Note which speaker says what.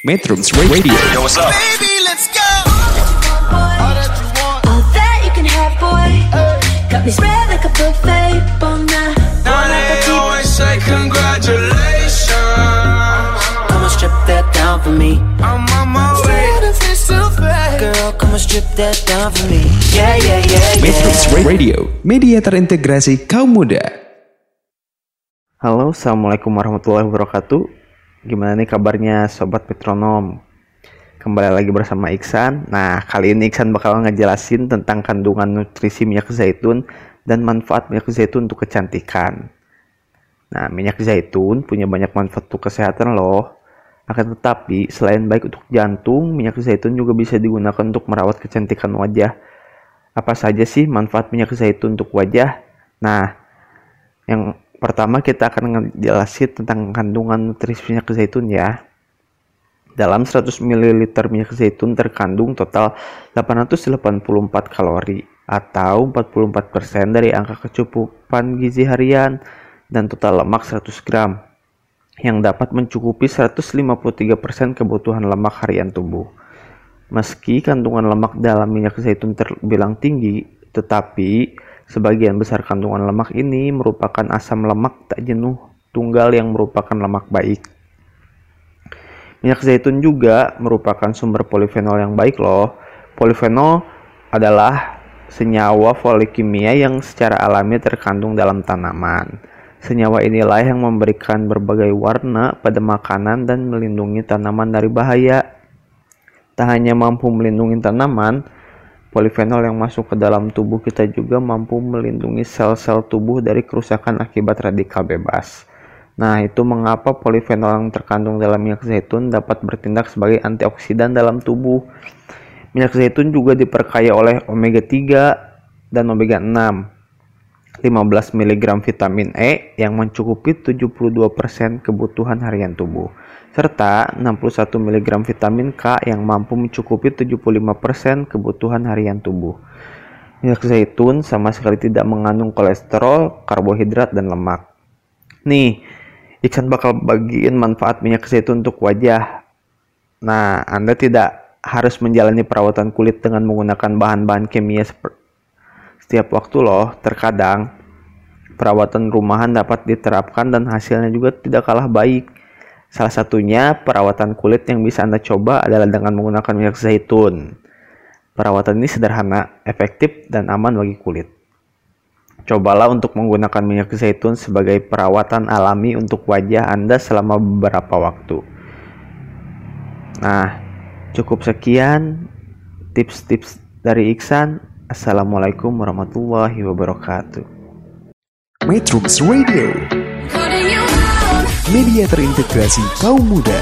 Speaker 1: Metrums Radio
Speaker 2: Yo, what's up?
Speaker 3: Baby, let's go.
Speaker 4: All that you can have, boy. Got me spread like a buffet, bon.
Speaker 3: Now they always say congratulations.
Speaker 5: Come and strip that down for me.
Speaker 3: I'm on my way.
Speaker 5: Girl, come and strip that down for me. Yeah, yeah, yeah,
Speaker 1: Metrums. Radio Media terintegrasi kaum muda
Speaker 6: Halo, Assalamualaikum warahmatullahi wabarakatuh. Gimana nih kabarnya Sobat Metronom? Kembali lagi bersama Iksan. Nah, kali ini Iksan bakal ngejelasin tentang kandungan nutrisi minyak zaitun dan manfaat minyak zaitun untuk kecantikan. Nah, minyak zaitun punya banyak manfaat untuk kesehatan loh. Akan tetapi, selain baik untuk jantung, minyak zaitun juga bisa digunakan untuk merawat kecantikan wajah. Apa saja sih manfaat minyak zaitun untuk wajah? Nah, yang pertama kita akan ngejelasin tentang kandungan nutrisi minyak zaitun ya. Dalam 100 ml minyak zaitun terkandung total 884 kalori atau 44% dari angka kecukupan gizi harian dan total lemak 100 gram yang dapat mencukupi 153% kebutuhan lemak harian tubuh. Meski kandungan lemak dalam minyak zaitun terbilang tinggi, tetapi sebagian besar kandungan lemak ini merupakan asam lemak tak jenuh tunggal yang merupakan lemak baik. Minyak zaitun juga merupakan sumber polifenol yang baik loh. Polifenol adalah senyawa polikimia yang secara alami terkandung dalam tanaman. Senyawa inilah yang memberikan berbagai warna pada makanan dan melindungi tanaman dari bahaya. Tak hanya mampu melindungi tanaman, polifenol yang masuk ke dalam tubuh kita juga mampu melindungi sel-sel tubuh dari kerusakan akibat radikal bebas. Nah, itu mengapa polifenol yang terkandung dalam minyak zaitun dapat bertindak sebagai antioksidan dalam tubuh. Minyak zaitun juga diperkaya oleh omega 3 dan omega 6. 15 mg vitamin E yang mencukupi 72% kebutuhan harian tubuh, serta 61 mg vitamin K yang mampu mencukupi 75% kebutuhan harian tubuh. Minyak zaitun sama sekali tidak mengandung kolesterol, karbohidrat, dan lemak. Nih, Iksan bakal bagiin manfaat minyak zaitun untuk wajah. Nah, Anda tidak harus menjalani perawatan kulit dengan menggunakan bahan-bahan kimia setiap waktu loh, terkadang perawatan rumahan dapat diterapkan dan hasilnya juga tidak kalah baik. Salah satunya perawatan kulit yang bisa Anda coba adalah dengan menggunakan minyak zaitun. Perawatan ini sederhana, efektif, dan aman bagi kulit. Cobalah untuk menggunakan minyak zaitun sebagai perawatan alami untuk wajah Anda selama beberapa waktu. Nah, cukup sekian tips-tips dari Iksan. Assalamualaikum warahmatullahi wabarakatuh.
Speaker 1: Metrums Radio. Media terintegrasi kaum muda